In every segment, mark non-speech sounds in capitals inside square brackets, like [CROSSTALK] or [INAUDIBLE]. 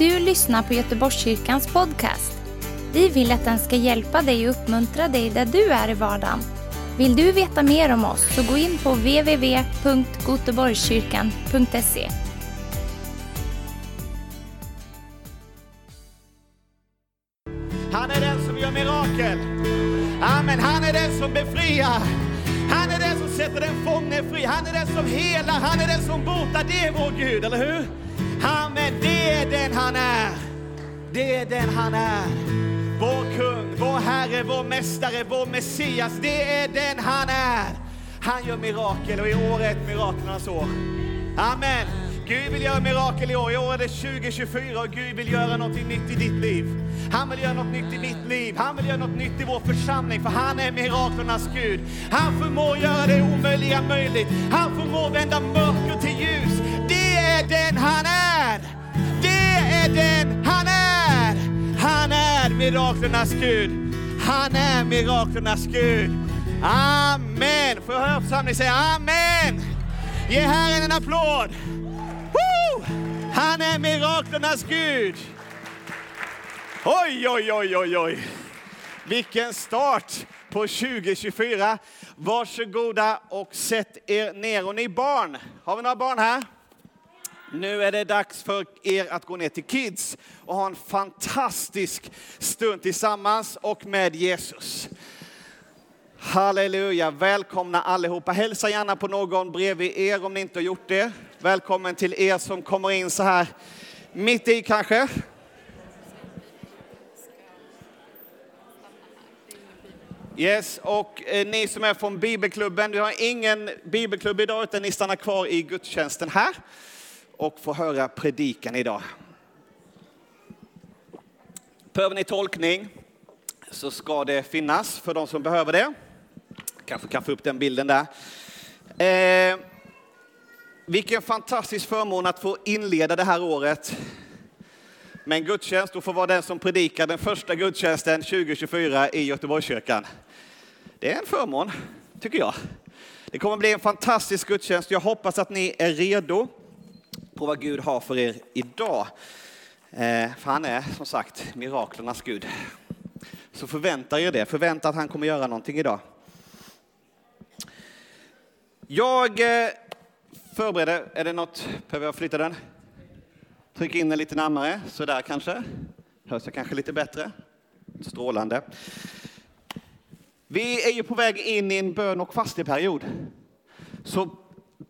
du lyssnar på Göteborgskyrkans podcast. Vi vill att den ska hjälpa dig och uppmuntra dig där du är i vardagen. Vill du veta mer om oss så gå in på www.goteborgskyrkan.se. Han är den som gör mirakel. Amen. Han är den som befriar. Han är den som sätter den fångne fri. Han är den som helar. Han är den som botar. Det är vår Gud, eller hur? Amen. Det är den han är. Det är den han är. Vår kung, vår Herre, vår Mästare, vår Messias. Det är den han är. Han gör mirakel och i år är ett miraklernas år. Amen. Gud vill göra mirakel i år. I år är det 2024 och Gud vill göra något nytt i ditt liv. Han vill göra något nytt i mitt liv. Han vill göra något nytt i vår församling, för han är miraklernas Gud. Han förmår göra det omöjliga möjligt. Han förmår vända mörker till ljus. Det är den han är. Är den han är. Han är miraklernas Gud. Han är miraklernas Gud. Amen. Får jag höra församlingen säga amen? Ge Herren en applåd. Woo! Han är miraklernas Gud. Oj, oj, oj, oj, oj. Vilken start på 2024. Varsågoda och sätt er ner. Och ni barn, har vi några barn här? Nu är det dags för er att gå ner till Kids och ha en fantastisk stund tillsammans och med Jesus. Halleluja, välkomna allihopa. Hälsa gärna på någon bredvid er om ni inte har gjort det. Välkommen till er som kommer in så här mitt i kanske. Yes, och eh, ni som är från bibelklubben, vi har ingen bibelklubb idag utan ni stannar kvar i gudstjänsten här och få höra predikan idag. Behöver ni tolkning så ska det finnas för de som behöver det. Kanske kan få upp den bilden där. Eh, vilken fantastisk förmån att få inleda det här året med en gudstjänst och få vara den som predikar den första gudstjänsten 2024 i Göteborgskyrkan. Det är en förmån, tycker jag. Det kommer bli en fantastisk gudstjänst. Jag hoppas att ni är redo på vad Gud har för er idag. Eh, för han är som sagt miraklernas Gud. Så förvänta er det. Förvänta att han kommer göra någonting idag. Jag eh, förbereder, är det något, behöver jag flytta den? Tryck in den lite närmare, så där kanske. Hörs jag kanske lite bättre? Strålande. Vi är ju på väg in i en bön och fasteperiod. Så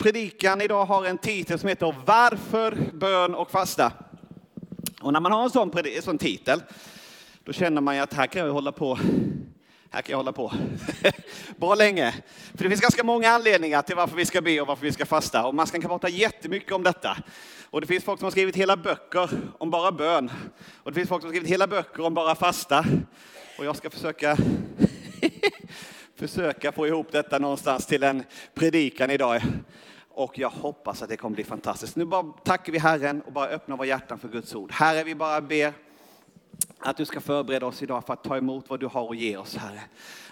predikan idag har en titel som heter Varför bön och fasta? Och när man har en sån, en sån titel, då känner man ju att här kan jag hålla på här kan jag hålla på [LAUGHS] bra länge. För det finns ganska många anledningar till varför vi ska be och varför vi ska fasta. Och man kan prata jättemycket om detta. Och det finns folk som har skrivit hela böcker om bara bön. Och det finns folk som har skrivit hela böcker om bara fasta. Och jag ska försöka [LAUGHS] försöka få ihop detta någonstans till en predikan idag. Och jag hoppas att det kommer bli fantastiskt. Nu bara tackar vi Herren och bara öppnar våra hjärtan för Guds ord. Herre, vi bara ber att du ska förbereda oss idag för att ta emot vad du har att ge oss, Herre.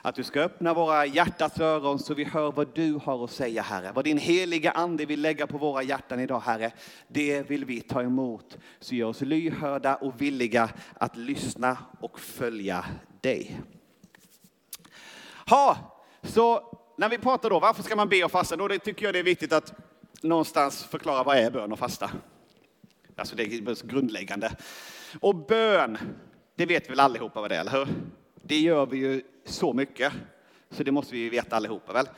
Att du ska öppna våra hjärtats öron så vi hör vad du har att säga, Herre. Vad din heliga Ande vill lägga på våra hjärtan idag, Herre. Det vill vi ta emot. Så gör oss lyhörda och villiga att lyssna och följa dig. Ha, så när vi pratar då, varför ska man be och fasta? Då det tycker jag det är viktigt att någonstans förklara vad är bön och fasta. Alltså det är grundläggande. Och bön, det vet vi väl allihopa vad det är, eller hur? Det gör vi ju så mycket, så det måste vi ju veta allihopa väl.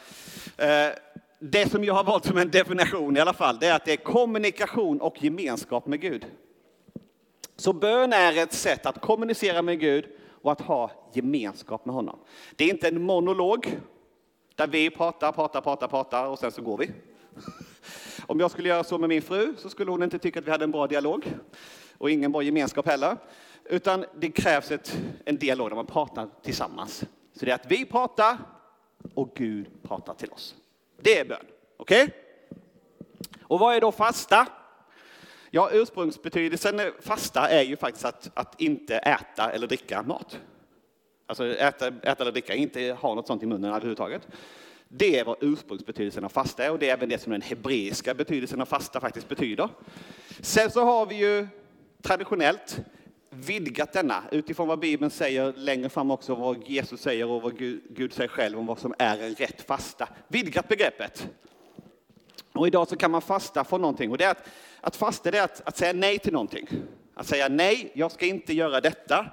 Eh, det som jag har valt som en definition i alla fall, det är att det är kommunikation och gemenskap med Gud. Så bön är ett sätt att kommunicera med Gud och att ha gemenskap med honom. Det är inte en monolog där vi pratar, pratar, pratar, pratar och sen så går vi. Om jag skulle göra så med min fru så skulle hon inte tycka att vi hade en bra dialog och ingen bra gemenskap heller. Utan det krävs ett, en dialog där man pratar tillsammans. Så det är att vi pratar och Gud pratar till oss. Det är bön. Okej? Okay? Och vad är då fasta? Ja, ursprungsbetydelsen fasta är ju faktiskt att, att inte äta eller dricka mat. Alltså äta, äta eller dricka, inte ha något sånt i munnen överhuvudtaget. Det är vad ursprungsbetydelsen av fasta är och det är även det som den hebreiska betydelsen av fasta faktiskt betyder. Sen så har vi ju traditionellt vidgat denna utifrån vad Bibeln säger längre fram också, vad Jesus säger och vad Gud, Gud säger själv om vad som är en rätt fasta. Vidgat begreppet. Och idag så kan man fasta från någonting. Och det är att, att fasta det är att, att säga nej till någonting. Att säga nej, jag ska inte göra detta.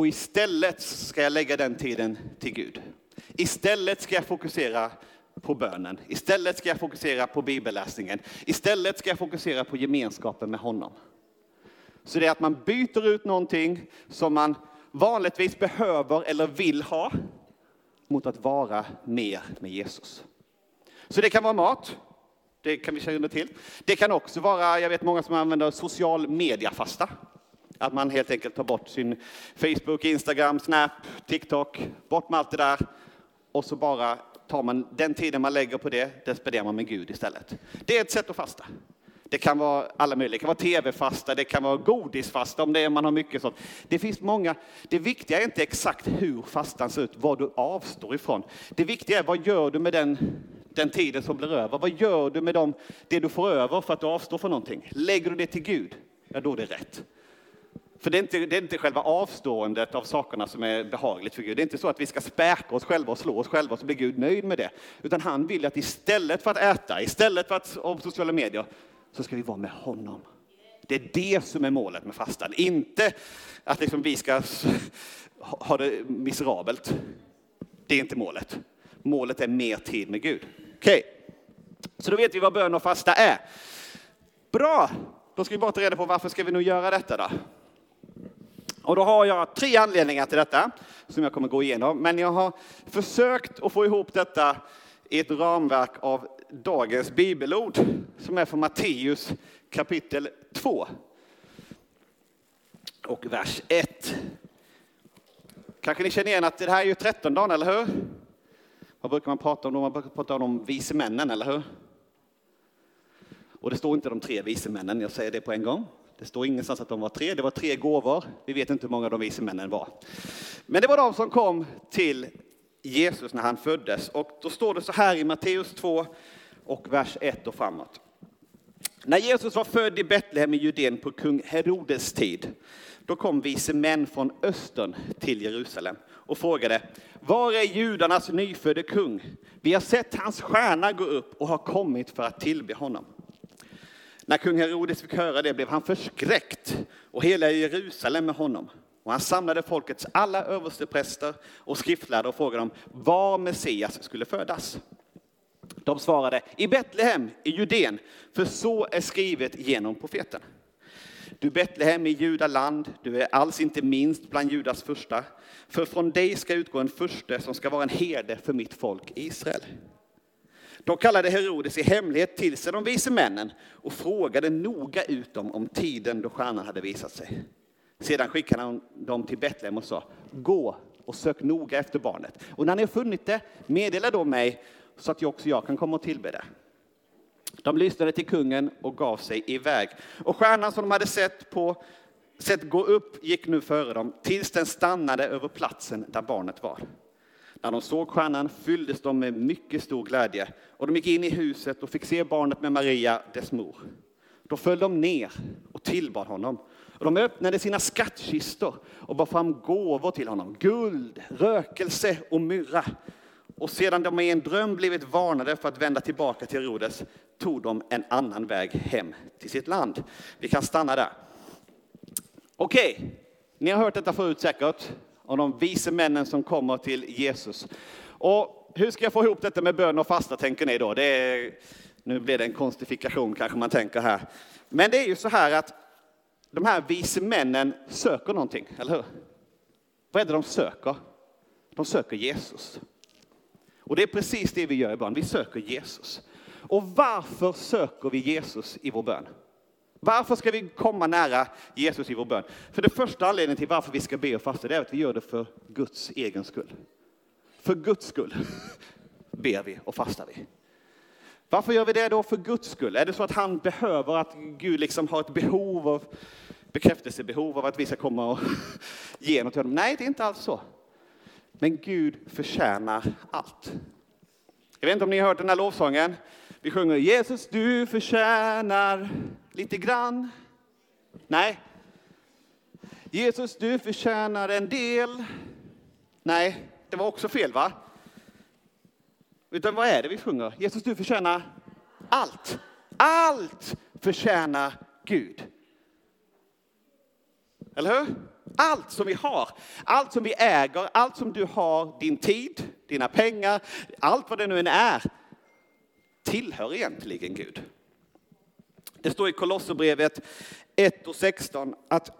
Och istället ska jag lägga den tiden till Gud. Istället ska jag fokusera på bönen. Istället ska jag fokusera på bibelläsningen. Istället ska jag fokusera på gemenskapen med honom. Så det är att man byter ut någonting som man vanligtvis behöver eller vill ha mot att vara mer med Jesus. Så det kan vara mat. Det kan vi känna till. Det kan också vara, jag vet många som använder social media-fasta. Att man helt enkelt tar bort sin Facebook, Instagram, Snap, TikTok, bort med allt det där. Och så bara tar man den tiden man lägger på det, det spenderar man med Gud istället. Det är ett sätt att fasta. Det kan vara alla möjliga, det kan vara tv-fasta, det kan vara godisfasta om det är, man har mycket sånt. Det finns många. Det viktiga är inte exakt hur fastan ser ut, vad du avstår ifrån. Det viktiga är vad gör du med den, den tiden som blir över? Vad gör du med dem, det du får över för att du avstår från någonting? Lägger du det till Gud, ja då är det rätt. För det är, inte, det är inte själva avståendet av sakerna som är behagligt för Gud. Det är inte så att vi ska späka oss själva och slå oss själva så blir Gud nöjd med det. Utan han vill att istället för att äta, istället för att om sociala medier, så ska vi vara med honom. Det är det som är målet med fastan. Inte att liksom vi ska ha det miserabelt. Det är inte målet. Målet är mer tid med Gud. Okej, okay. så då vet vi vad bön och fasta är. Bra, då ska vi bara ta reda på varför ska vi nu göra detta då? Och då har jag tre anledningar till detta som jag kommer gå igenom. Men jag har försökt att få ihop detta i ett ramverk av dagens bibelord som är från Matteus kapitel 2 och vers 1. Kanske ni känner igen att det här är ju trettondagen, eller hur? Vad brukar man prata om då? Man brukar prata om de vise männen, eller hur? Och det står inte de tre vise männen, jag säger det på en gång. Det står ingenstans att de var tre, det var tre gåvor. Vi vet inte hur många de vise männen var. Men det var de som kom till Jesus när han föddes. Och då står det så här i Matteus 2 och vers 1 och framåt. När Jesus var född i Betlehem i Judeen på kung Herodes tid, då kom vise män från östern till Jerusalem och frågade, var är judarnas nyfödde kung? Vi har sett hans stjärna gå upp och har kommit för att tillbe honom. När kung Herodes fick höra det blev han förskräckt och hela Jerusalem med honom. Och han samlade folkets alla överstepräster och skriftlärde och frågade dem var Messias skulle födas. De svarade i Betlehem i Judeen, för så är skrivet genom profeten. Du Betlehem i Judaland, du är alls inte minst bland Judas första, för från dig ska utgå en furste som ska vara en herde för mitt folk Israel. De kallade Herodes i hemlighet till sig de vise männen och frågade noga ut dem om tiden då stjärnan hade visat sig. Sedan skickade han dem till Betlehem och sa, gå och sök noga efter barnet. Och när ni har funnit det, meddela då mig så att också jag kan komma och tillbe det. De lyssnade till kungen och gav sig iväg. Och stjärnan som de hade sett, på, sett gå upp gick nu före dem tills den stannade över platsen där barnet var. När de såg stjärnan fylldes de med mycket stor glädje och de gick in i huset och fick se barnet med Maria, dess mor. Då föll de ner och tillbad honom. Och de öppnade sina skattkistor och bar fram gåvor till honom, guld, rökelse och myrra. Och sedan de i en dröm blivit varnade för att vända tillbaka till Herodes tog de en annan väg hem till sitt land. Vi kan stanna där. Okej, okay. ni har hört detta förut säkert, om de vise männen som kommer till Jesus. Och hur ska jag få ihop detta med bön och fasta tänker ni då? Det är, nu blir det en konstifikation kanske man tänker här. Men det är ju så här att de här vise männen söker någonting, eller hur? Vad är det de söker? De söker Jesus. Och det är precis det vi gör ibland, vi söker Jesus. Och varför söker vi Jesus i vår bön? Varför ska vi komma nära Jesus i vår bön? För det första anledningen till varför vi ska be och fasta, det är att vi gör det för Guds egen skull. För Guds skull [LAUGHS] ber vi och fastar vi. Varför gör vi det då för Guds skull? Är det så att han behöver, att Gud liksom har ett behov av bekräftelsebehov av att vi ska komma och [LAUGHS] ge något till honom? Nej, det är inte alls så. Men Gud förtjänar allt. Jag vet inte om ni har hört den här lovsången. Vi sjunger Jesus, du förtjänar lite grann. Nej, Jesus, du förtjänar en del. Nej, det var också fel va? Utan vad är det vi sjunger? Jesus, du förtjänar allt. Allt förtjänar Gud. Eller hur? Allt som vi har, allt som vi äger, allt som du har, din tid, dina pengar, allt vad det nu än är, tillhör egentligen Gud. Det står i Kolosserbrevet 1 och 16 att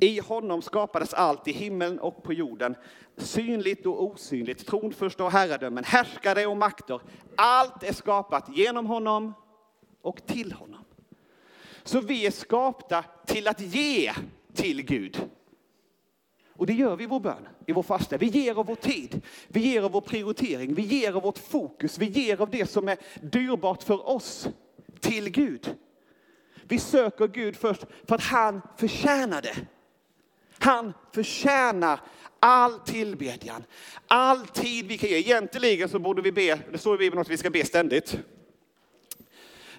i honom skapades allt i himlen och på jorden, synligt och osynligt, tronförsta och herradömen, härskare och makter. Allt är skapat genom honom och till honom. Så vi är skapta till att ge till Gud. Och det gör vi i vår bön, i vår fasta. Vi ger av vår tid, vi ger av vår prioritering, vi ger av vårt fokus, vi ger av det som är dyrbart för oss till Gud. Vi söker Gud först för att han förtjänar det. Han förtjänar all tillbedjan, all tid vi kan ge. Egentligen så borde vi be, det står i Bibeln att vi ska be ständigt.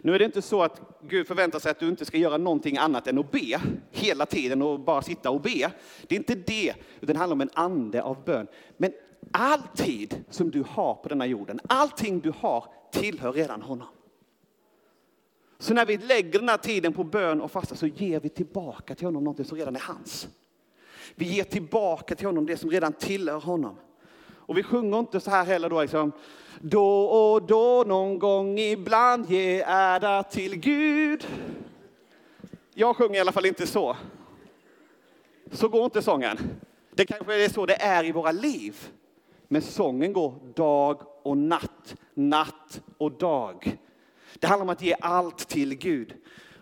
Nu är det inte så att Gud förväntar sig att du inte ska göra någonting annat än att be hela tiden och bara sitta och be. Det är inte det, utan det handlar om en ande av bön. Men all tid som du har på denna jorden, allting du har tillhör redan honom. Så när vi lägger den här tiden på bön och fasta så ger vi tillbaka till honom något som redan är hans. Vi ger tillbaka till honom det som redan tillhör honom. Och vi sjunger inte så här heller då liksom, då och då, någon gång ibland, ge ära till Gud. Jag sjunger i alla fall inte så. Så går inte sången. Det kanske är så det är i våra liv. Men sången går dag och natt, natt och dag. Det handlar om att ge allt till Gud.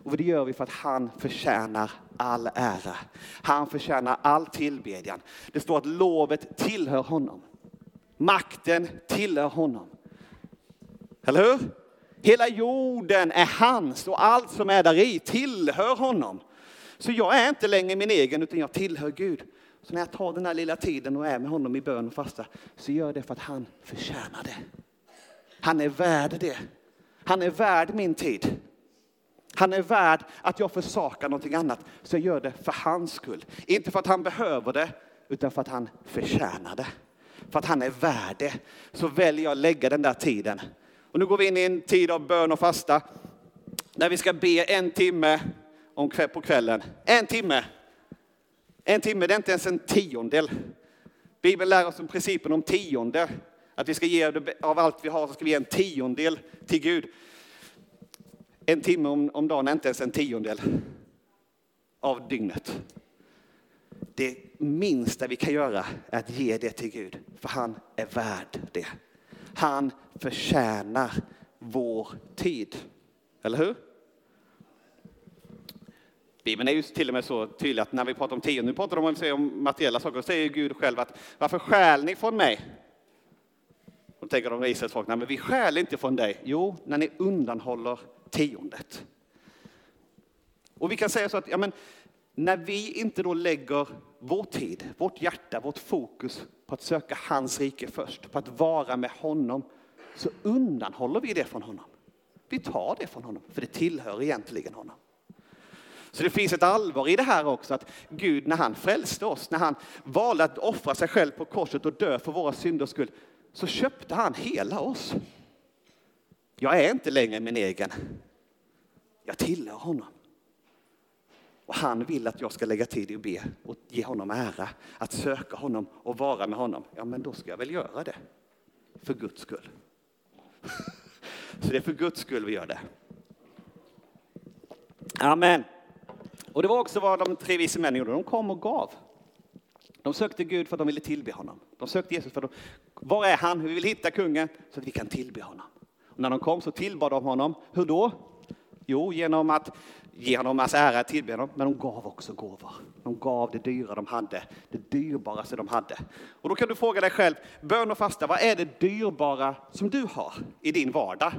Och det gör vi för att han förtjänar all ära. Han förtjänar all tillbedjan. Det står att lovet tillhör honom. Makten tillhör honom. Eller hur? Hela jorden är hans och allt som är där i tillhör honom. Så jag är inte längre min egen utan jag tillhör Gud. Så när jag tar den här lilla tiden och är med honom i bön och fasta så gör jag det för att han förtjänar det. Han är värd det. Han är värd min tid. Han är värd att jag försakar någonting annat. Så jag gör det för hans skull. Inte för att han behöver det, utan för att han förtjänar det. För att han är värd det. Så väljer jag att lägga den där tiden. Och nu går vi in i en tid av bön och fasta. När vi ska be en timme om kväll, på kvällen. En timme. En timme, det är inte ens en tiondel. Bibeln lär oss om principen om tionde. Att vi ska ge av allt vi har så ska vi ge en tiondel till Gud. En timme om, om dagen är inte ens en tiondel av dygnet. Det minsta vi kan göra är att ge det till Gud, för han är värd det. Han förtjänar vår tid. Eller hur? Bibeln är ju till och med så tydlig att när vi pratar om tio, nu pratar de om, om materiella saker, så säger Gud själv att varför stjäl ni från mig? Då tänker de Israels folk, nej men vi stjäl inte från dig. Jo, när ni undanhåller tiondet. Och vi kan säga så att ja, men, när vi inte då lägger vår tid, vårt hjärta, vårt fokus på att söka hans rike först, på att vara med honom, så undanhåller vi det från honom. Vi tar det från honom, för det tillhör egentligen honom. Så det finns ett allvar i det här också, att Gud när han frälste oss, när han valde att offra sig själv på korset och dö för våra synders skull, så köpte han hela oss. Jag är inte längre min egen. Jag tillhör honom. Och han vill att jag ska lägga tid i att be och ge honom ära, att söka honom och vara med honom. Ja, men då ska jag väl göra det. För Guds skull. [LAUGHS] Så det är för Guds skull vi gör det. Amen. Och det var också vad de tre vise männen gjorde. De kom och gav. De sökte Gud för att de ville tillbe honom. De sökte Jesus för att de, var är han? Vi vill hitta kungen så att vi kan tillbe honom. Och när de kom så tillbad de honom. Hur då? Jo, genom att ge honom massa ära, tillbe honom, men de gav också gåvor. De gav det dyra de hade, det dyrbaraste de hade. Och då kan du fråga dig själv, bön och fasta, vad är det dyrbara som du har i din vardag?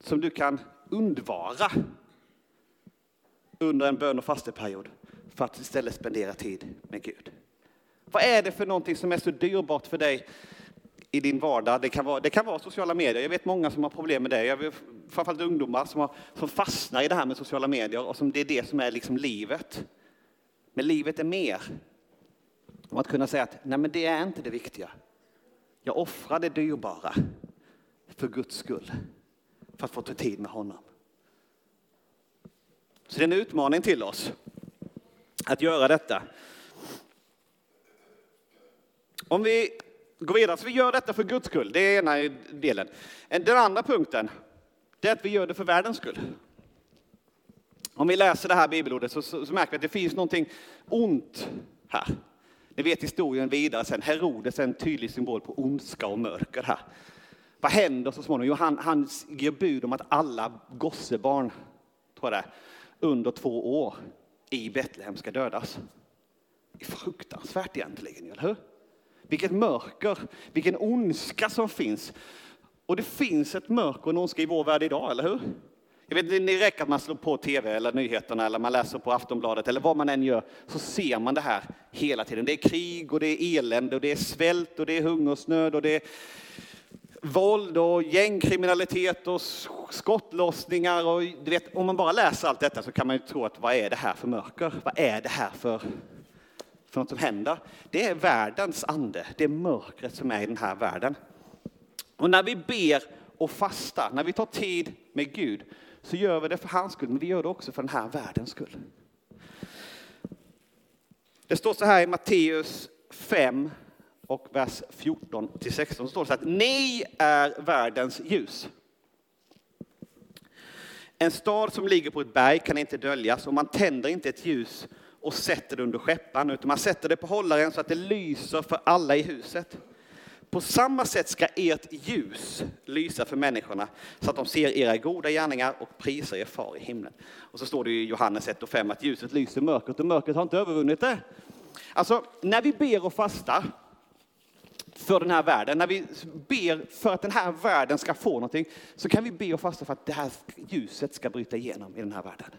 Som du kan undvara under en bön och fasteperiod för att istället spendera tid med Gud. Vad är det för någonting som är så dyrbart för dig i din vardag? Det kan vara, det kan vara sociala medier. Jag vet många som har problem med det. Jag vet, framförallt ungdomar som, har, som fastnar i det här med sociala medier och som det är det som är liksom livet. Men livet är mer. Om att kunna säga att nej men det är inte det viktiga. Jag offrar det dyrbara för Guds skull. För att få ta tid med honom. Så det är en utmaning till oss att göra detta. Om vi går vidare, så vi gör detta för Guds skull, det är ena delen. Den andra punkten, det är att vi gör det för världens skull. Om vi läser det här bibelordet så, så, så märker vi att det finns någonting ont här. Ni vet historien vidare sen. Herodes är en tydlig symbol på ondska och mörker här. Vad händer så småningom? Jo, han, han ger bud om att alla gossebarn, tror jag det under två år i Betlehem ska dödas. Det är fruktansvärt egentligen, eller hur? Vilket mörker, vilken ondska som finns. Och det finns ett mörker och en ondska i vår värld idag, eller hur? Jag vet, det räcker att man slår på tv eller nyheterna eller man läser på Aftonbladet eller vad man än gör så ser man det här hela tiden. Det är krig och det är elände och det är svält och det är hungersnöd och det är våld och gängkriminalitet och skottlossningar. Och du vet, om man bara läser allt detta så kan man ju tro att vad är det här för mörker? Vad är det här för, för något som händer? Det är världens ande, det är mörkret som är i den här världen. Och när vi ber och fastar, när vi tar tid med Gud, så gör vi det för hans skull, men vi gör det också för den här världens skull. Det står så här i Matteus 5, och vers 14 till 16 står det så att ni är världens ljus. En stad som ligger på ett berg kan inte döljas och man tänder inte ett ljus och sätter det under skeppan utan man sätter det på hållaren så att det lyser för alla i huset. På samma sätt ska ert ljus lysa för människorna så att de ser era goda gärningar och prisar er far i himlen. Och så står det i Johannes 1 och 5 att ljuset lyser mörkret och mörkret har inte övervunnit det. Alltså, när vi ber och fastar för den här världen, när vi ber för att den här världen ska få någonting, så kan vi be och fasta för att det här ljuset ska bryta igenom i den här världen.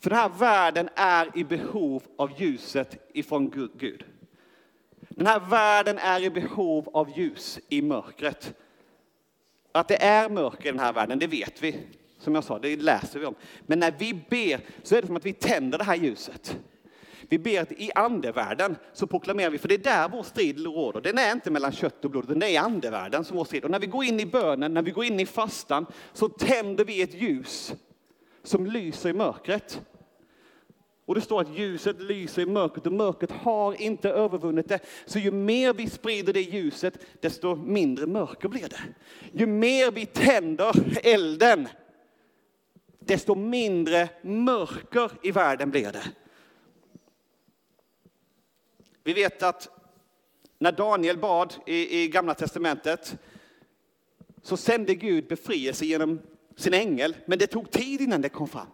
För den här världen är i behov av ljuset ifrån Gud. Den här världen är i behov av ljus i mörkret. Att det är mörker i den här världen, det vet vi. Som jag sa, det läser vi om. Men när vi ber så är det som att vi tänder det här ljuset. Vi ber att i andevärlden så proklamerar vi, för det är där vår strid råder. Den är inte mellan kött och blod, utan det är i andevärlden som vår strid. Och när vi går in i bönen, när vi går in i fastan, så tänder vi ett ljus som lyser i mörkret. Och det står att ljuset lyser i mörkret och mörkret har inte övervunnit det. Så ju mer vi sprider det ljuset, desto mindre mörker blir det. Ju mer vi tänder elden, desto mindre mörker i världen blir det. Vi vet att när Daniel bad i, i Gamla Testamentet så sände Gud befrielse genom sin ängel, men det tog tid innan det kom fram.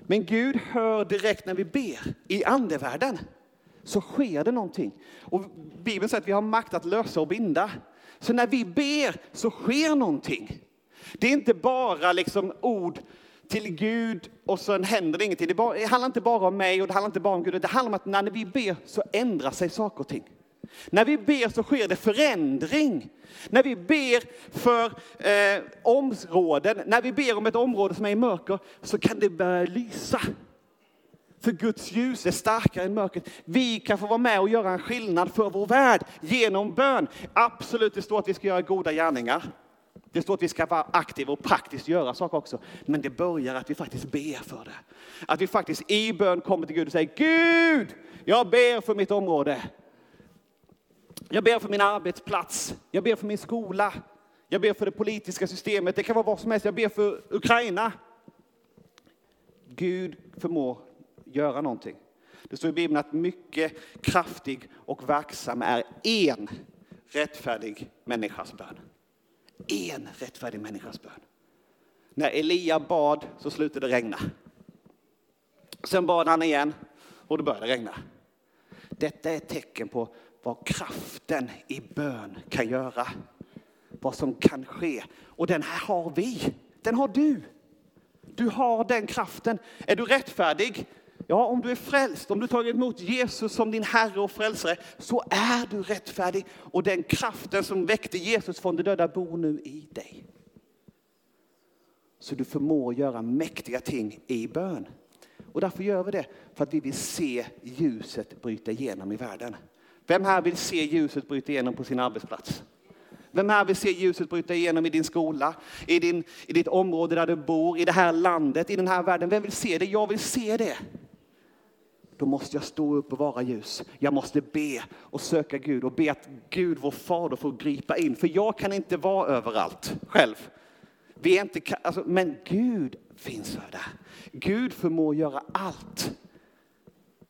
Men Gud hör direkt när vi ber i andevärlden så sker det någonting. Och Bibeln säger att vi har makt att lösa och binda. Så när vi ber så sker någonting. Det är inte bara liksom ord till Gud och sen händer det ingenting. Det, bara, det handlar inte bara om mig och det handlar inte bara om Gud. Det handlar om att när vi ber så ändrar sig saker och ting. När vi ber så sker det förändring. När vi ber för eh, områden, när vi ber om ett område som är i mörker så kan det börja lysa. För Guds ljus är starkare än mörkret. Vi kan få vara med och göra en skillnad för vår värld genom bön. Absolut, det står att vi ska göra goda gärningar. Det står att vi ska vara aktiva och praktiskt göra saker också. Men det börjar att vi faktiskt ber för det. Att vi faktiskt i bön kommer till Gud och säger Gud, jag ber för mitt område. Jag ber för min arbetsplats. Jag ber för min skola. Jag ber för det politiska systemet. Det kan vara vad som helst. Jag ber för Ukraina. Gud förmår göra någonting. Det står i Bibeln att mycket kraftig och verksam är en rättfärdig människas bön en rättfärdig människas bön. När Elia bad så slutade det regna. Sen bad han igen och då började det regna. Detta är ett tecken på vad kraften i bön kan göra. Vad som kan ske. Och den här har vi. Den har du. Du har den kraften. Är du rättfärdig? Ja, om du är frälst, om du tagit emot Jesus som din Herre och Frälsare, så är du rättfärdig. Och den kraften som väckte Jesus från de döda bor nu i dig. Så du förmår göra mäktiga ting i bön. Och därför gör vi det, för att vi vill se ljuset bryta igenom i världen. Vem här vill se ljuset bryta igenom på sin arbetsplats? Vem här vill se ljuset bryta igenom i din skola, i, din, i ditt område där du bor, i det här landet, i den här världen? Vem vill se det? Jag vill se det. Då måste jag stå upp och vara ljus. Jag måste be och söka Gud och be att Gud, vår fader, får gripa in. För jag kan inte vara överallt själv. Vi är inte, alltså, men Gud finns där. Gud förmår göra allt.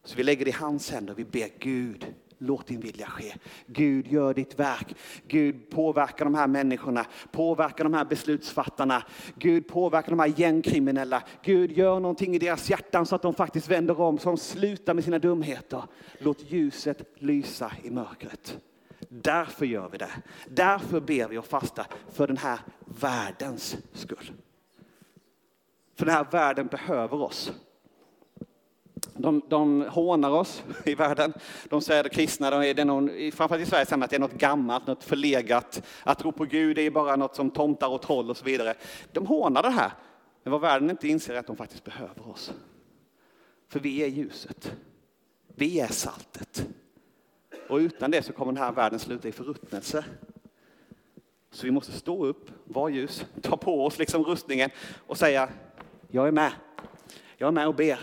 Så vi lägger det i hans händer vi ber Gud, låt din vilja ske. Gud, gör ditt verk. Gud, påverka de här människorna, påverka de här beslutsfattarna. Gud, påverka de här gängkriminella. Gud, gör någonting i deras hjärtan så att de faktiskt vänder om, så de slutar med sina dumheter. Låt ljuset lysa i mörkret. Därför gör vi det. Därför ber vi och fasta för den här världens skull. För den här världen behöver oss. De, de hånar oss [LAUGHS] i världen. De säger att kristna, de är det någon, framförallt i Sverige, säger att det är något gammalt, något förlegat. Att tro på Gud är bara något som tomtar och troll och så vidare. De hånar det här. Men vad världen inte inser är att de faktiskt behöver oss. För vi är ljuset. Vi är saltet. Och utan det så kommer den här världen sluta i förruttnelse. Så vi måste stå upp, vara ljus, ta på oss liksom rustningen och säga, jag är med. Jag är med och ber.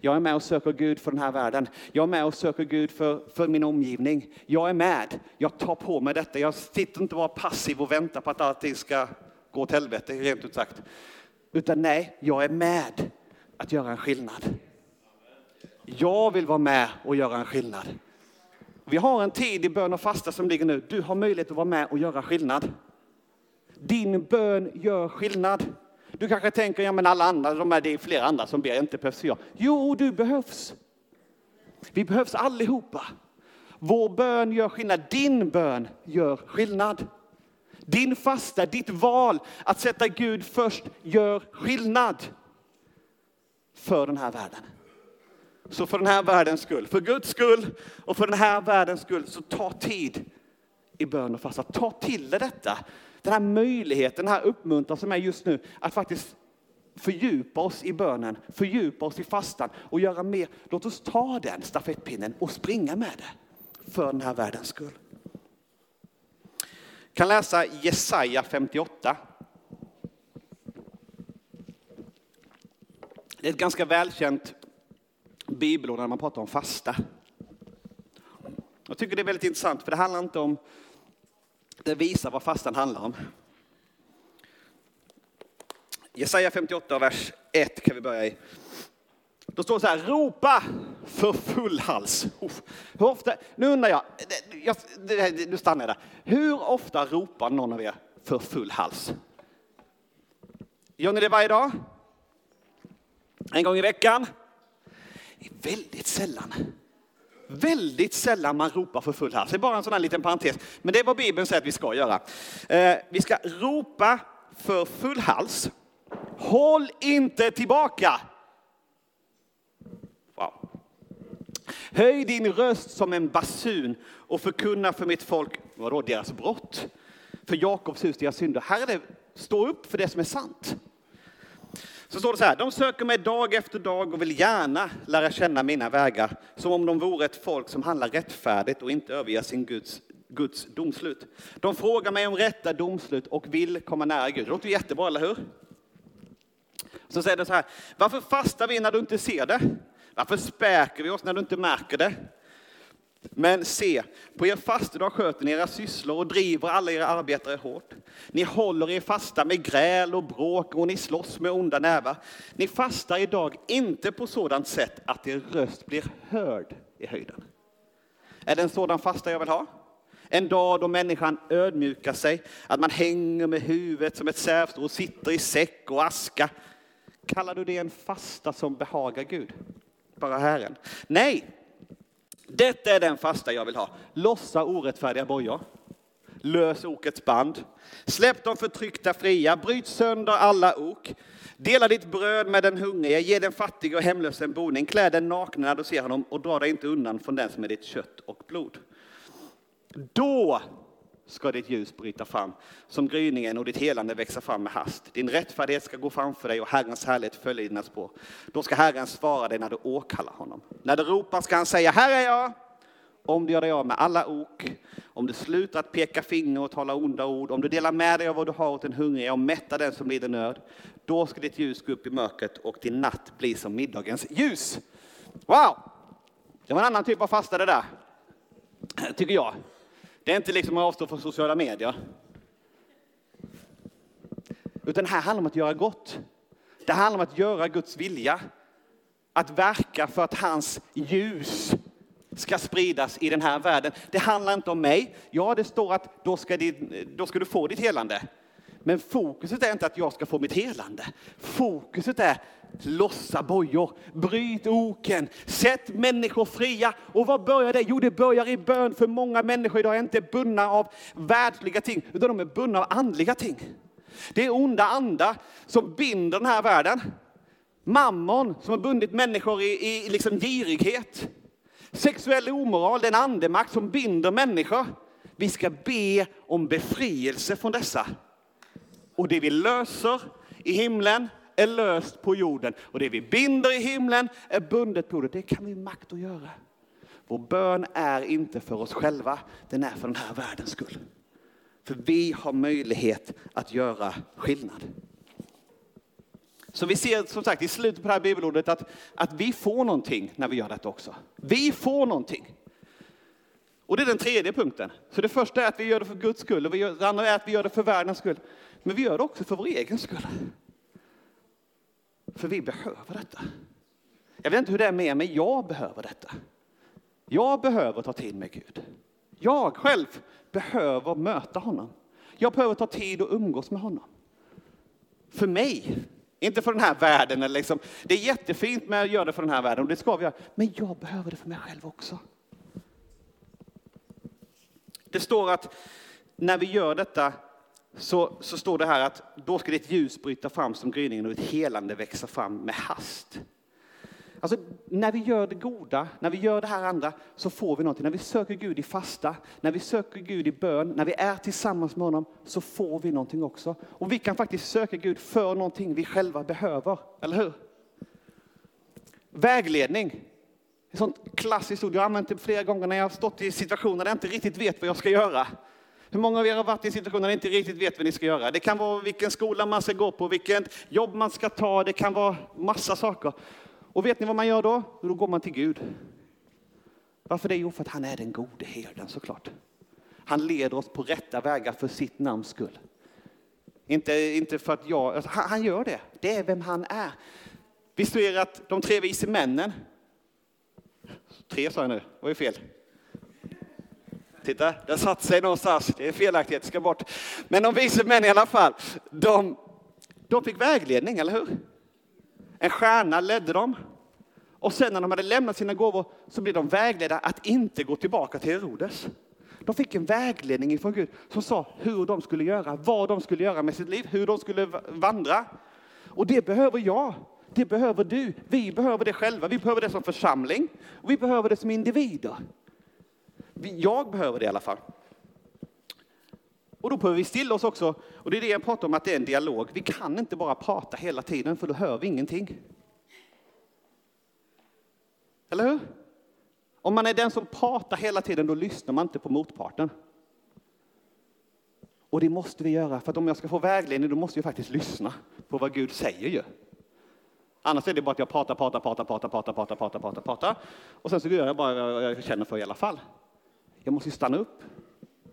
Jag är med och söker Gud för den här världen. Jag är med och söker Gud för, för min omgivning. Jag är med. Jag tar på mig detta. Jag sitter inte bara passiv och väntar på att allting ska gå åt helvete, rent ut sagt. Utan nej, jag är med att göra en skillnad. Jag vill vara med och göra en skillnad. Vi har en tid i bön och fasta som ligger nu. Du har möjlighet att vara med och göra skillnad. Din bön gör skillnad. Du kanske tänker, ja men alla andra, de är, det är flera andra som ber, inte behövs jag. Jo, du behövs. Vi behövs allihopa. Vår bön gör skillnad, din bön gör skillnad. Din fasta, ditt val att sätta Gud först gör skillnad för den här världen. Så för den här världens skull, för Guds skull och för den här världens skull, så ta tid i bön och fasta. Ta till dig detta den här möjligheten, den här uppmuntran som är just nu att faktiskt fördjupa oss i bönen, fördjupa oss i fastan och göra mer. Låt oss ta den stafettpinnen och springa med det för den här världens skull. Jag kan läsa Jesaja 58. Det är ett ganska välkänt bibelord när man pratar om fasta. Jag tycker det är väldigt intressant för det handlar inte om det visar vad fastan handlar om. Jesaja 58, vers 1 kan vi börja i. Då står det så här, ropa för full hals. Hur ofta, nu undrar jag, jag nu stannar jag där. Hur ofta ropar någon av er för full hals? Gör ni det varje dag? En gång i veckan? Väldigt sällan. Väldigt sällan man ropar för full hals. Det är bara en sån här liten parentes. Men det är vad Bibeln säger att vi ska göra. Eh, vi ska ropa för full hals. Håll inte tillbaka. Wow. Höj din röst som en basun och förkunna för mitt folk, vadå deras brott? För Jakobs hus deras synder. Här är det, stå upp för det som är sant. Så står det så här, de söker mig dag efter dag och vill gärna lära känna mina vägar, som om de vore ett folk som handlar rättfärdigt och inte överger sin Guds, Guds domslut. De frågar mig om rätta domslut och vill komma nära Gud. Det låter jättebra, eller hur? Så säger det så här, varför fastar vi när du inte ser det? Varför späker vi oss när du inte märker det? Men se, på er fastedag sköter ni era sysslor och driver alla era arbetare hårt. Ni håller er fasta med gräl och bråk och ni slåss med onda nävar. Ni fastar idag inte på sådant sätt att er röst blir hörd i höjden. Är det en sådan fasta jag vill ha? En dag då människan ödmjukar sig, att man hänger med huvudet som ett sävstrå och sitter i säck och aska. Kallar du det en fasta som behagar Gud? Bara Herren? Nej, detta är den fasta jag vill ha. Lossa orättfärdiga bojor. Lös okets band. Släpp de förtryckta fria. Bryt sönder alla ok. Dela ditt bröd med den hungrige. Ge den fattige och hemlöse en boning. Klä den nakna när du ser honom och dra dig inte undan från den som är ditt kött och blod. Då ska ditt ljus bryta fram, som gryningen och ditt helande växa fram med hast. Din rättfärdighet ska gå framför dig och Herrens härlighet följa i dina spår. Då ska Herren svara dig när du åkallar honom. När du ropar ska han säga, här är jag! Om du gör dig av med alla ok, om du slutar att peka finger och tala onda ord, om du delar med dig av vad du har åt den hungriga och mättar den som lider nöd, då ska ditt ljus gå upp i mörkret och din natt bli som middagens ljus. Wow! Det var en annan typ av fasta det där, tycker jag. Det är inte liksom att avstå från sociala medier. Utan det här handlar om att göra gott. Det handlar om att göra Guds vilja. Att verka för att hans ljus ska spridas i den här världen. Det handlar inte om mig. Ja, det står att då ska, det, då ska du få ditt helande. Men fokuset är inte att jag ska få mitt helande. Fokuset är lossa bojor, bryt oken, sätt människor fria. Och vad börjar det? Jo, det börjar i bön. För många människor idag är inte bundna av världsliga ting, utan de är bundna av andliga ting. Det är onda andar som binder den här världen. Mammon som har bundit människor i, i liksom girighet. Sexuell omoral, den andemakt som binder människor. Vi ska be om befrielse från dessa. Och det vi löser i himlen är löst på jorden. Och det vi binder i himlen är bundet på jorden. Det kan vi makt att göra. Vår bön är inte för oss själva, den är för den här världens skull. För vi har möjlighet att göra skillnad. Så vi ser som sagt i slutet på det här bibelordet att, att vi får någonting när vi gör detta också. Vi får någonting. Och det är den tredje punkten. Så det första är att vi gör det för Guds skull och det andra är att vi gör det för världens skull. Men vi gör det också för vår egen skull. För vi behöver detta. Jag vet inte hur det är med er, men jag behöver detta. Jag behöver ta tid med Gud. Jag själv behöver möta honom. Jag behöver ta tid och umgås med honom. För mig, inte för den här världen. Eller liksom. Det är jättefint med att göra det för den här världen och det ska vi göra. Men jag behöver det för mig själv också. Det står att när vi gör detta så, så står det här att då ska ditt ljus bryta fram som gryningen och ditt helande växa fram med hast. Alltså, när vi gör det goda, när vi gör det här andra, så får vi någonting. När vi söker Gud i fasta, när vi söker Gud i bön, när vi är tillsammans med honom, så får vi någonting också. Och vi kan faktiskt söka Gud för någonting vi själva behöver, eller hur? Vägledning. Ett sånt klassiskt ord, jag har använt det flera gånger när jag har stått i situationer där jag inte riktigt vet vad jag ska göra. Hur många av er har varit i situationer där ni inte riktigt vet vad ni ska göra? Det kan vara vilken skola man ska gå på, vilket jobb man ska ta, det kan vara massa saker. Och vet ni vad man gör då? Då går man till Gud. Varför det? Jo, för att han är den gode herden såklart. Han leder oss på rätta vägar för sitt namns skull. Inte, inte för att jag, alltså, han, han, gör det. Det är vem han är. Visst är att de tre vise männen, tre sa jag nu, var ju fel. Titta, det satt sig någonstans. Det är felaktighet, ska bort. Men de vise män i alla fall, de, de fick vägledning, eller hur? En stjärna ledde dem. Och sen när de hade lämnat sina gåvor så blev de vägledda att inte gå tillbaka till Herodes. De fick en vägledning ifrån Gud som sa hur de skulle göra, vad de skulle göra med sitt liv, hur de skulle vandra. Och det behöver jag. Det behöver du. Vi behöver det själva. Vi behöver det som församling. Och vi behöver det som individer. Jag behöver det i alla fall. Och då behöver vi stilla oss också. Och det är det jag pratar om, att det är en dialog. Vi kan inte bara prata hela tiden, för då hör vi ingenting. Eller hur? Om man är den som pratar hela tiden, då lyssnar man inte på motparten. Och det måste vi göra, för att om jag ska få vägledning, då måste jag faktiskt lyssna på vad Gud säger ju. Annars är det bara att jag pratar, pratar, pratar, pratar, pratar, pratar, pratar, pratar, pratar. Och sen så gör jag bara vad jag känner för i alla fall. Jag måste stanna upp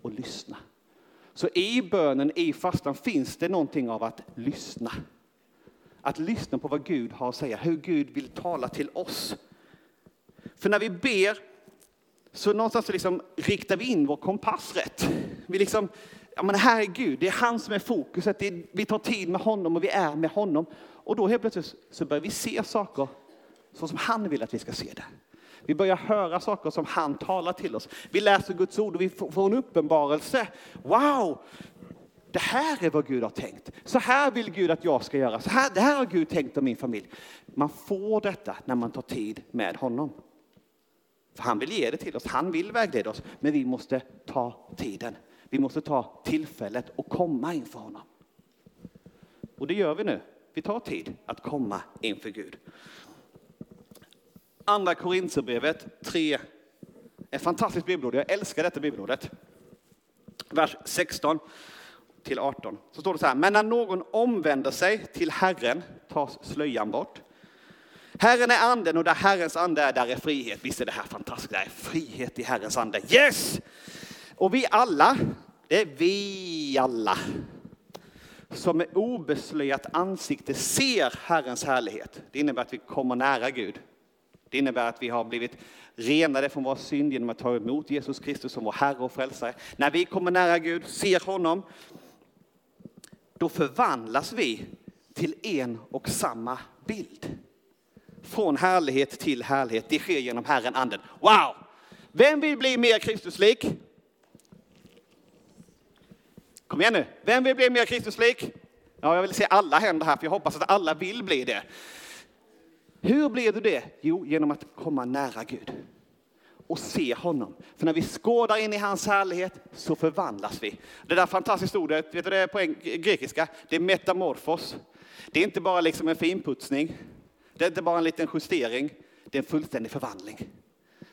och lyssna. Så i bönen, i fastan, finns det någonting av att lyssna. Att lyssna på vad Gud har att säga, hur Gud vill tala till oss. För när vi ber så någonstans liksom riktar vi in vår kompass rätt. Vi liksom, ja men här är Gud, det är han som är fokuset, är, vi tar tid med honom och vi är med honom. Och då helt plötsligt så börjar vi se saker så som han vill att vi ska se det. Vi börjar höra saker som han talar till oss. Vi läser Guds ord och vi får en uppenbarelse. Wow! Det här är vad Gud har tänkt. Så här vill Gud att jag ska göra. Så här, det här har Gud tänkt om min familj. Man får detta när man tar tid med honom. För han vill ge det till oss, han vill vägleda oss, men vi måste ta tiden. Vi måste ta tillfället och komma inför honom. Och det gör vi nu. Vi tar tid att komma inför Gud. Andra Korintierbrevet 3, ett fantastiskt bibelord. Jag älskar detta bibelordet. Vers 16 till 18. Så står det så här, men när någon omvänder sig till Herren tas slöjan bort. Herren är anden och där Herrens ande är, där är frihet. Visst är det här fantastiskt, det är frihet i Herrens ande. Yes! Och vi alla, det är vi alla, som med obeslöjat ansikte ser Herrens härlighet. Det innebär att vi kommer nära Gud. Det innebär att vi har blivit renade från vår synd genom att ta emot Jesus Kristus som vår Herre och Frälsare. När vi kommer nära Gud, ser honom, då förvandlas vi till en och samma bild. Från härlighet till härlighet. Det sker genom Herren Anden. Wow! Vem vill bli mer Kristuslik? Kom igen nu. Vem vill bli mer Kristuslik? Ja, jag vill se alla händer här, för jag hoppas att alla vill bli det. Hur blir du det? Jo, genom att komma nära Gud och se honom. För när vi skådar in i hans härlighet så förvandlas vi. Det där fantastiska ordet, vet du det är på grekiska? Det är metamorfos. Det är inte bara liksom en finputsning. Det är inte bara en liten justering. Det är en fullständig förvandling.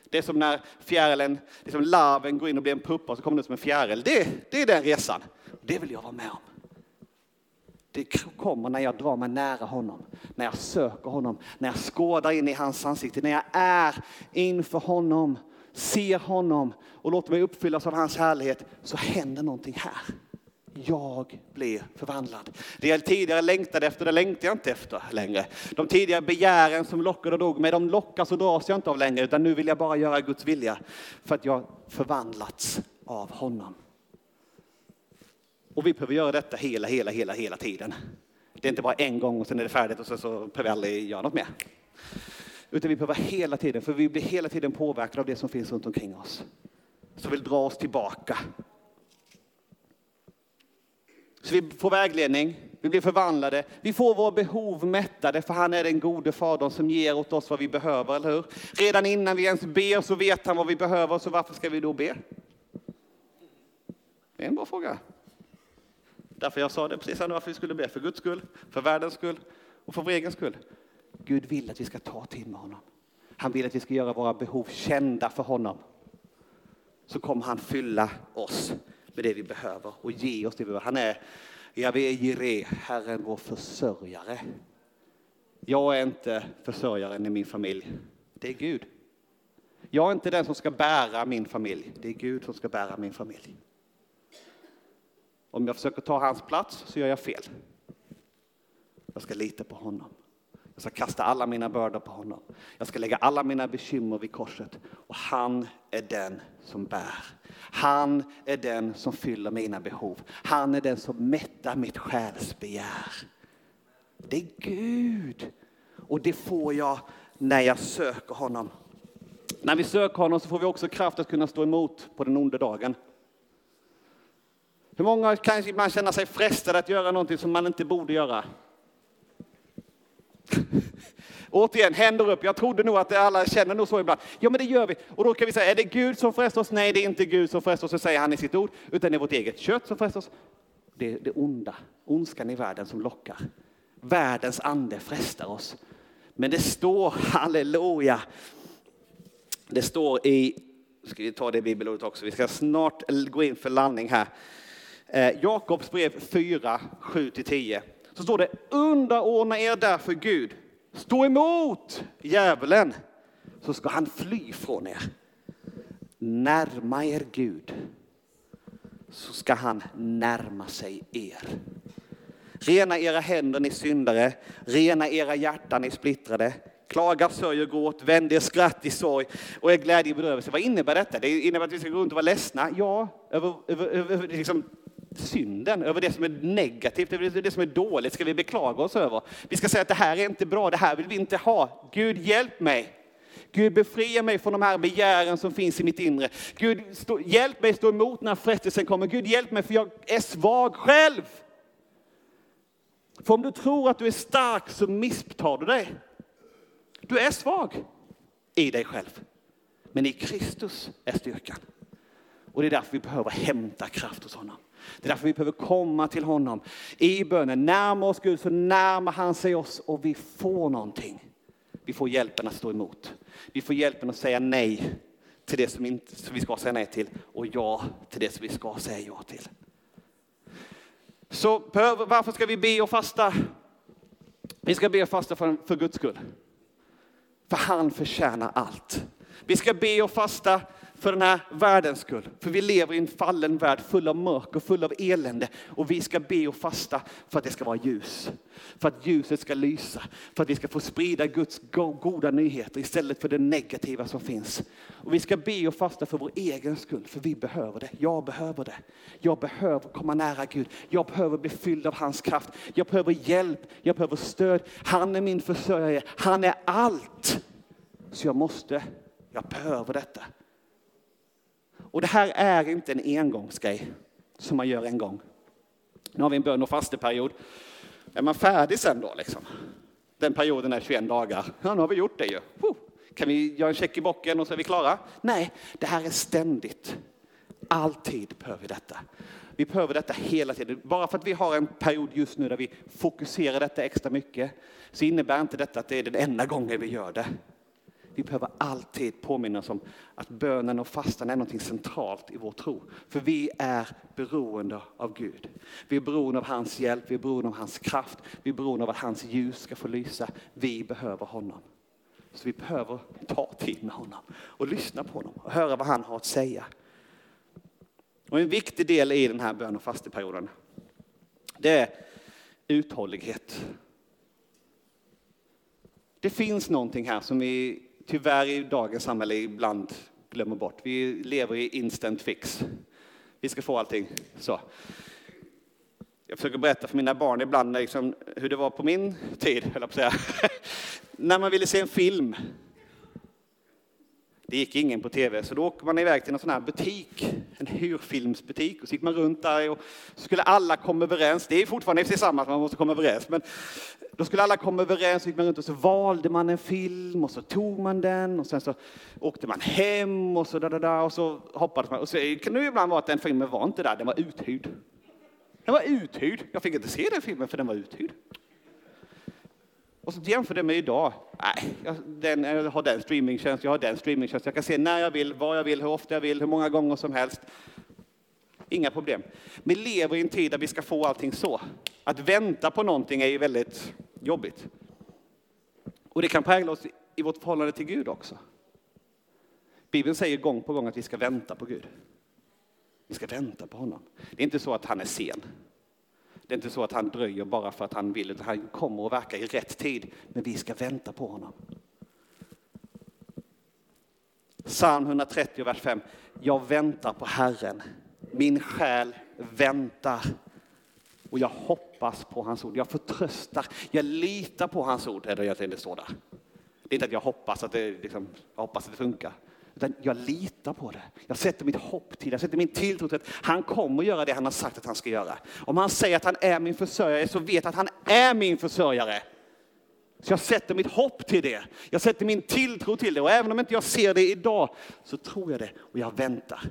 Det är som när fjärilen, liksom larven går in och blir en puppa och så kommer den som en fjäril. Det, det är den resan. Det vill jag vara med om. Det kommer när jag drar mig nära honom, när jag söker honom, när jag skådar in i hans ansikte, när jag är inför honom, ser honom och låter mig uppfyllas av hans härlighet, så händer någonting här. Jag blir förvandlad. Det jag tidigare längtade efter, det längtar jag inte efter längre. De tidigare begären som lockade och drog mig, de lockas och dras jag inte av längre, utan nu vill jag bara göra Guds vilja för att jag förvandlats av honom. Och vi behöver göra detta hela, hela, hela, hela tiden. Det är inte bara en gång och sen är det färdigt och sen så behöver vi aldrig göra något mer. Utan vi behöver hela tiden, för vi blir hela tiden påverkade av det som finns runt omkring oss. Som vill dra oss tillbaka. Så vi får vägledning, vi blir förvandlade, vi får våra behov mättade, för han är den gode fadern som ger åt oss vad vi behöver, eller hur? Redan innan vi ens ber så vet han vad vi behöver, så varför ska vi då be? Det är en bra fråga. Därför jag sa det precis varför vi skulle be. För Guds skull, för världens skull och för vår egen skull. Gud vill att vi ska ta tid med honom. Han vill att vi ska göra våra behov kända för honom. Så kommer han fylla oss med det vi behöver och ge oss det vi behöver. Han är Jave Jireh, Herren vår försörjare. Jag är inte försörjaren i min familj. Det är Gud. Jag är inte den som ska bära min familj. Det är Gud som ska bära min familj. Om jag försöker ta hans plats så gör jag fel. Jag ska lita på honom. Jag ska kasta alla mina bördor på honom. Jag ska lägga alla mina bekymmer vid korset. Och han är den som bär. Han är den som fyller mina behov. Han är den som mättar mitt själsbegär. Det är Gud. Och det får jag när jag söker honom. När vi söker honom så får vi också kraft att kunna stå emot på den onda dagen. Hur många kan ibland känna sig frestade att göra någonting som man inte borde göra? [LAUGHS] Återigen, händer upp. Jag trodde nog att alla känner nog så ibland. Ja, men det gör vi. Och då kan vi säga, är det Gud som frestar oss? Nej, det är inte Gud som frestar oss, så säger han i sitt ord, utan det är vårt eget kött som frestar oss. Det är det onda, ondskan i världen som lockar. Världens ande frestar oss. Men det står, [LAUGHS] halleluja, det står i, ska vi ta det bibelordet också, vi ska snart gå in för landning här. Eh, Jakobs brev 4, 7-10. Så står det, underordna er därför Gud. Stå emot djävulen, så ska han fly från er. Närma er Gud, så ska han närma sig er. Rena era händer, ni syndare. Rena era hjärtan, ni splittrade. Klaga, sörj och gråt, vänd er skratt i sorg och er glädje i bedrövelse. Vad innebär detta? Det innebär att vi ska gå runt och vara ledsna? Ja, över, över, över liksom, synden, över det som är negativt, över det som är dåligt ska vi beklaga oss över. Vi ska säga att det här är inte bra, det här vill vi inte ha. Gud hjälp mig. Gud befria mig från de här begären som finns i mitt inre. Gud stå, hjälp mig stå emot när frestelsen kommer. Gud hjälp mig för jag är svag själv. För om du tror att du är stark så misstar du dig. Du är svag i dig själv. Men i Kristus är styrkan. Och det är därför vi behöver hämta kraft hos honom. Det är därför vi behöver komma till honom i bönen. Närma oss Gud så närmar han sig oss och vi får någonting. Vi får hjälpen att stå emot. Vi får hjälpen att säga nej till det som, inte, som vi ska säga nej till och ja till det som vi ska säga ja till. Så varför ska vi be och fasta? Vi ska be och fasta för, för Guds skull. För han förtjänar allt. Vi ska be och fasta för den här världens skull. För vi lever i en fallen värld full av mörker, full av elände. Och vi ska be och fasta för att det ska vara ljus. För att ljuset ska lysa. För att vi ska få sprida Guds goda nyheter istället för det negativa som finns. Och vi ska be och fasta för vår egen skull, för vi behöver det. Jag behöver det. Jag behöver komma nära Gud. Jag behöver bli fylld av hans kraft. Jag behöver hjälp. Jag behöver stöd. Han är min försörjare. Han är allt. Så jag måste, jag behöver detta. Och det här är inte en engångsgrej som man gör en gång. Nu har vi en bön och fasteperiod. Är man färdig sen då liksom? Den perioden är 21 dagar. Ja, nu har vi gjort det ju. Kan vi göra en check i bocken och så är vi klara? Nej, det här är ständigt. Alltid behöver vi detta. Vi behöver detta hela tiden. Bara för att vi har en period just nu där vi fokuserar detta extra mycket så innebär inte detta att det är den enda gången vi gör det. Vi behöver alltid påminna oss om att bönen och fastan är något centralt i vår tro. För vi är beroende av Gud. Vi är beroende av hans hjälp, vi är beroende av hans kraft, vi är beroende av att hans ljus ska få lysa. Vi behöver honom. Så vi behöver ta tid med honom och lyssna på honom och höra vad han har att säga. Och en viktig del i den här bön och fasteperioden, det är uthållighet. Det finns någonting här som vi tyvärr i dagens samhälle ibland glömmer bort. Vi lever i instant fix. Vi ska få allting så. Jag försöker berätta för mina barn ibland liksom hur det var på min tid, höll jag på att säga. [LAUGHS] När man ville se en film. Det gick ingen på tv, så då åker man iväg till en sån här butik, en hyrfilmsbutik, och så gick man runt där och så skulle alla komma överens. Det är fortfarande tillsammans, man måste komma överens, men då skulle alla komma överens, så gick man runt och så valde man en film och så tog man den och sen så åkte man hem och så där, där, och så hoppades man. Och så kan det ibland vara att den filmen var inte där, den var uthyrd. Den var uthyrd. Jag fick inte se den filmen för den var uthyrd. Och så jämför det med idag. Nej, jag, den, jag har den streamingtjänsten, jag har den streamingtjänsten. Jag kan se när jag vill, var jag vill, hur ofta jag vill, hur många gånger som helst. Inga problem. Vi lever i en tid där vi ska få allting så. Att vänta på någonting är ju väldigt jobbigt. Och det kan prägla oss i vårt förhållande till Gud också. Bibeln säger gång på gång att vi ska vänta på Gud. Vi ska vänta på honom. Det är inte så att han är sen. Det är inte så att han dröjer bara för att han vill, utan han kommer och verkar i rätt tid. Men vi ska vänta på honom. Psalm 130, vers 5. Jag väntar på Herren. Min själ väntar och jag hoppas på hans ord. Jag förtröstar, jag litar på hans ord. Är det står där. Det är inte att jag hoppas att det, liksom, jag hoppas att det funkar. Utan jag litar på det. Jag sätter mitt hopp till, jag sätter min tilltro till att han kommer göra det han har sagt att han ska göra. Om han säger att han är min försörjare så vet jag att han är min försörjare. Så jag sätter mitt hopp till det. Jag sätter min tilltro till det. Och även om inte jag ser det idag så tror jag det och jag väntar.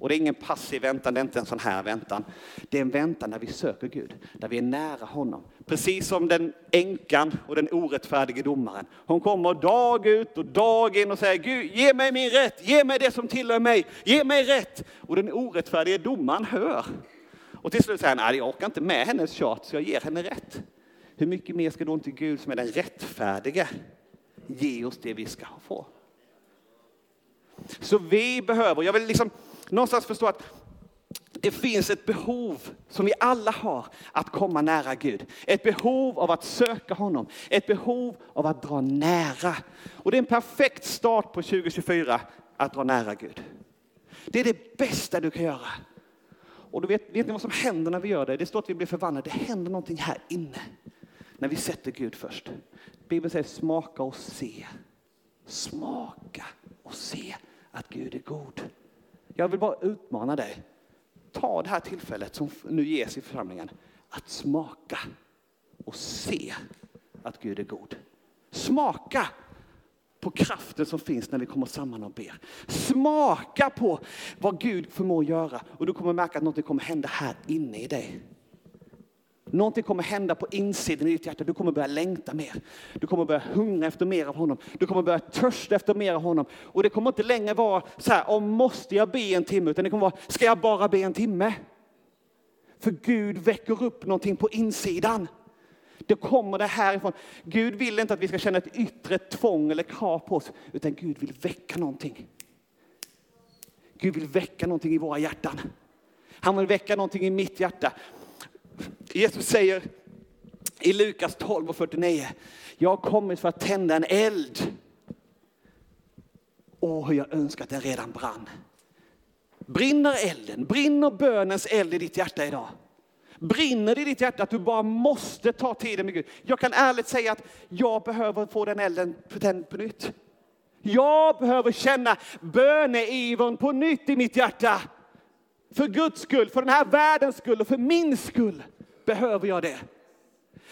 Och det är ingen passiv väntan, det är inte en sån här väntan. Det är en väntan när vi söker Gud, där vi är nära honom. Precis som den änkan och den orättfärdige domaren. Hon kommer dag ut och dag in och säger Gud, ge mig min rätt, ge mig det som tillhör mig, ge mig rätt. Och den orättfärdige domaren hör. Och till slut säger han, nej jag orkar inte med hennes tjat så jag ger henne rätt. Hur mycket mer ska då inte Gud som är den rättfärdige ge oss det vi ska få? Så vi behöver, jag vill liksom någonstans förstå att det finns ett behov som vi alla har att komma nära Gud. Ett behov av att söka honom, ett behov av att dra nära. Och det är en perfekt start på 2024 att dra nära Gud. Det är det bästa du kan göra. Och du vet, vet ni vad som händer när vi gör det? Det står att vi blir förvandlade. Det händer någonting här inne när vi sätter Gud först. Bibeln säger smaka och se. Smaka och se att Gud är god. Jag vill bara utmana dig. Ta det här tillfället som nu ges i församlingen att smaka och se att Gud är god. Smaka på kraften som finns när vi kommer samman och ber. Smaka på vad Gud förmår göra och du kommer märka att något kommer hända här inne i dig. Någonting kommer hända på insidan i ditt hjärta. Du kommer börja längta mer. Du kommer börja hungra efter mer av honom. Du kommer börja törsta efter mer av honom. Och det kommer inte längre vara så här, om måste jag be en timme? Utan det kommer vara, ska jag bara be en timme? För Gud väcker upp någonting på insidan. Det kommer det härifrån. Gud vill inte att vi ska känna ett yttre tvång eller krav på oss, utan Gud vill väcka någonting. Gud vill väcka någonting i våra hjärtan. Han vill väcka någonting i mitt hjärta. Jesus säger i Lukas 12 och 49, jag har kommit för att tända en eld. Åh, hur jag önskar att den redan brann. Brinner elden, brinner bönens eld i ditt hjärta idag? Brinner det i ditt hjärta att du bara måste ta tiden med Gud? Jag kan ärligt säga att jag behöver få den elden tänd på nytt. Jag behöver känna böneivern på nytt i mitt hjärta. För Guds skull, för den här världens skull och för min skull behöver jag det.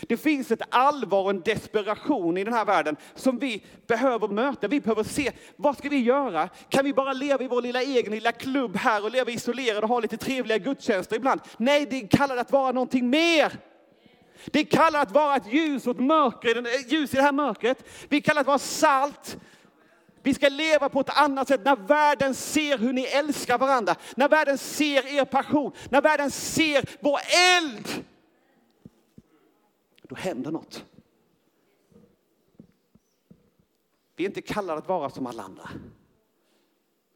Det finns ett allvar och en desperation i den här världen som vi behöver möta. Vi behöver se, vad ska vi göra? Kan vi bara leva i vår lilla egen lilla klubb här och leva isolerade och ha lite trevliga gudstjänster ibland? Nej, det kallar att vara någonting mer. Det kallar att vara ett ljus åt mörker, ljus i det här mörkret. Vi kallar att vara salt. Vi ska leva på ett annat sätt när världen ser hur ni älskar varandra. När världen ser er passion. När världen ser vår eld då händer något. Vi är inte kallade att vara som alla andra.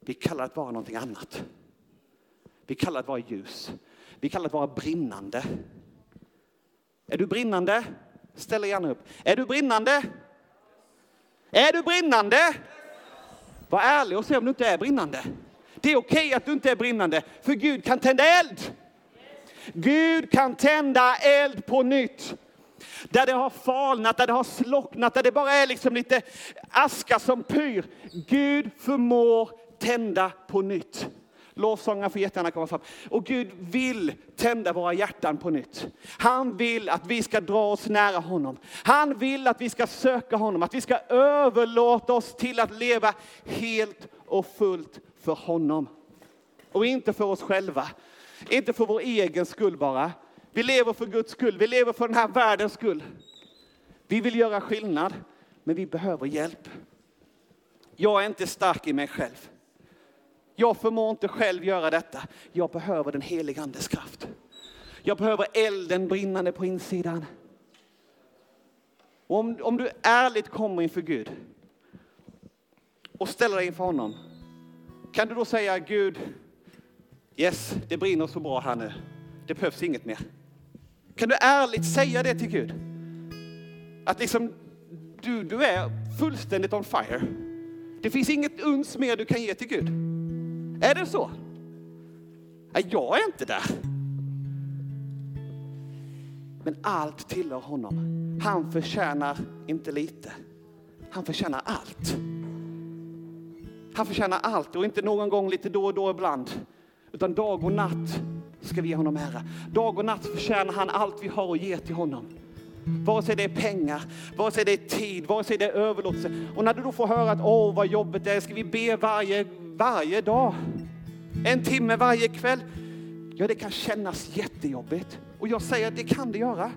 Vi är kallade att vara någonting annat. Vi är kallade att vara ljus. Vi är kallade att vara brinnande. Är du brinnande? Ställ dig gärna upp. Är du brinnande? Är du brinnande? Var ärlig och säg om du inte är brinnande. Det är okej okay att du inte är brinnande, för Gud kan tända eld. Gud kan tända eld på nytt. Där det har falnat, där det har slocknat, där det bara är liksom lite aska som pyr. Gud förmår tända på nytt. Lovsångarna får jättegärna komma fram. Och Gud vill tända våra hjärtan på nytt. Han vill att vi ska dra oss nära honom. Han vill att vi ska söka honom, att vi ska överlåta oss till att leva helt och fullt för honom. Och inte för oss själva, inte för vår egen skull bara, vi lever för Guds skull, vi lever för den här världens skull. Vi vill göra skillnad, men vi behöver hjälp. Jag är inte stark i mig själv. Jag förmår inte själv göra detta. Jag behöver den helige Andes kraft. Jag behöver elden brinnande på insidan. Och om, om du ärligt kommer inför Gud och ställer dig inför honom, kan du då säga Gud, yes, det brinner så bra här nu. Det behövs inget mer. Kan du ärligt säga det till Gud? Att liksom, du, du är fullständigt on fire. Det finns inget uns mer du kan ge till Gud. Är det så? Nej, jag är inte där. Men allt tillhör honom. Han förtjänar inte lite. Han förtjänar allt. Han förtjänar allt och inte någon gång lite då och då ibland. Utan dag och natt ska vi ge honom ära. Dag och natt förtjänar han allt vi har att ge till honom. Vare sig det är pengar, vare sig det är tid, vare sig det är överlåtelse. Och när du då får höra att åh vad jobbigt det är, ska vi be varje, varje dag? En timme varje kväll? Ja, det kan kännas jättejobbigt. Och jag säger att det kan det göra.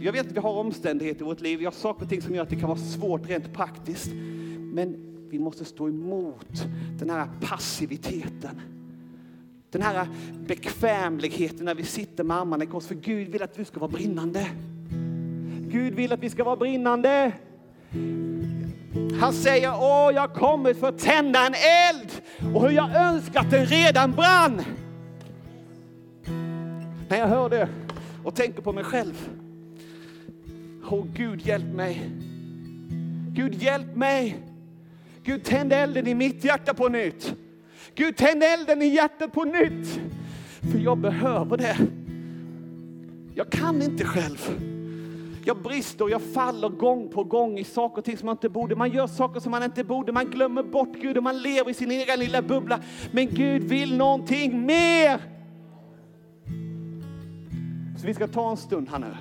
Jag vet att vi har omständigheter i vårt liv, vi har saker och ting som gör att det kan vara svårt rent praktiskt. Men vi måste stå emot den här passiviteten. Den här bekvämligheten när vi sitter med armarna i kors. För Gud vill att vi ska vara brinnande. Gud vill att vi ska vara brinnande. Han säger, åh jag har kommit för att tända en eld och hur jag önskar att den redan brann. När jag hör det och tänker på mig själv. Åh Gud hjälp mig. Gud hjälp mig. Gud tänd elden i mitt hjärta på nytt. Gud, tänd elden i hjärtat på nytt. För jag behöver det. Jag kan inte själv. Jag brister och jag faller gång på gång i saker och ting som man inte borde. Man gör saker som man inte borde. Man glömmer bort Gud och man lever i sin egen lilla bubbla. Men Gud vill någonting mer. Så vi ska ta en stund här nu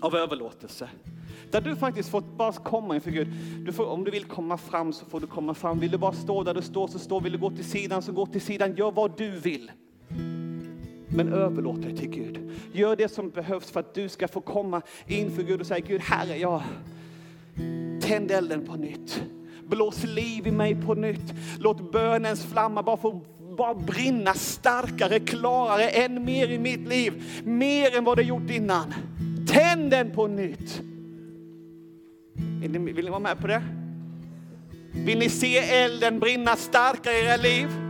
av överlåtelse. Där du faktiskt får bara komma inför Gud. Du får, om du vill komma fram så får du komma fram. Vill du bara stå där du står så stå. Vill du gå till sidan så gå till sidan. Gör vad du vill. Men överlåt dig till Gud. Gör det som behövs för att du ska få komma inför Gud och säga Gud, här är jag. Tänd elden på nytt. Blås liv i mig på nytt. Låt bönens flamma bara få bara brinna starkare, klarare, än mer i mitt liv. Mer än vad det gjort innan. Tänd den på nytt. Vill ni, vill ni vara med på det? Vill ni se elden brinna starkare i era liv?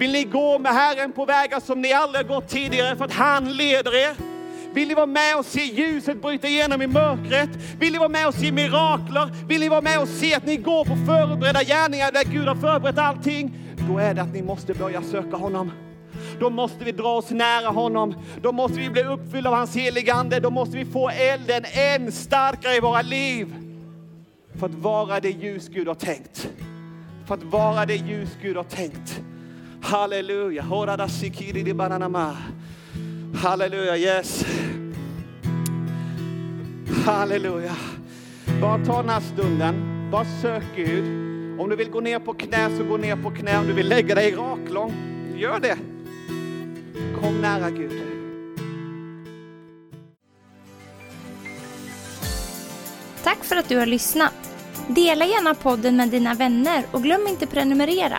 Vill ni gå med Herren på vägar som ni aldrig gått tidigare för att han leder er? Vill ni vara med och se ljuset bryta igenom i mörkret? Vill ni vara med och se mirakler? Vill ni vara med och se att ni går på förberedda gärningar där Gud har förberett allting? Då är det att ni måste börja söka honom. Då måste vi dra oss nära honom. Då måste vi bli uppfyllda av hans heligande. Då måste vi få elden än starkare i våra liv. För att vara det ljus Gud har tänkt. För att vara det ljus Gud har tänkt. Halleluja. Halleluja, yes. Halleluja. Bara ta den här stunden. Bara sök Gud. Om du vill gå ner på knä så gå ner på knä. Om du vill lägga dig raklång, gör det. Kom nära Gud. Tack för att du har lyssnat. Dela gärna podden med dina vänner och glöm inte prenumerera.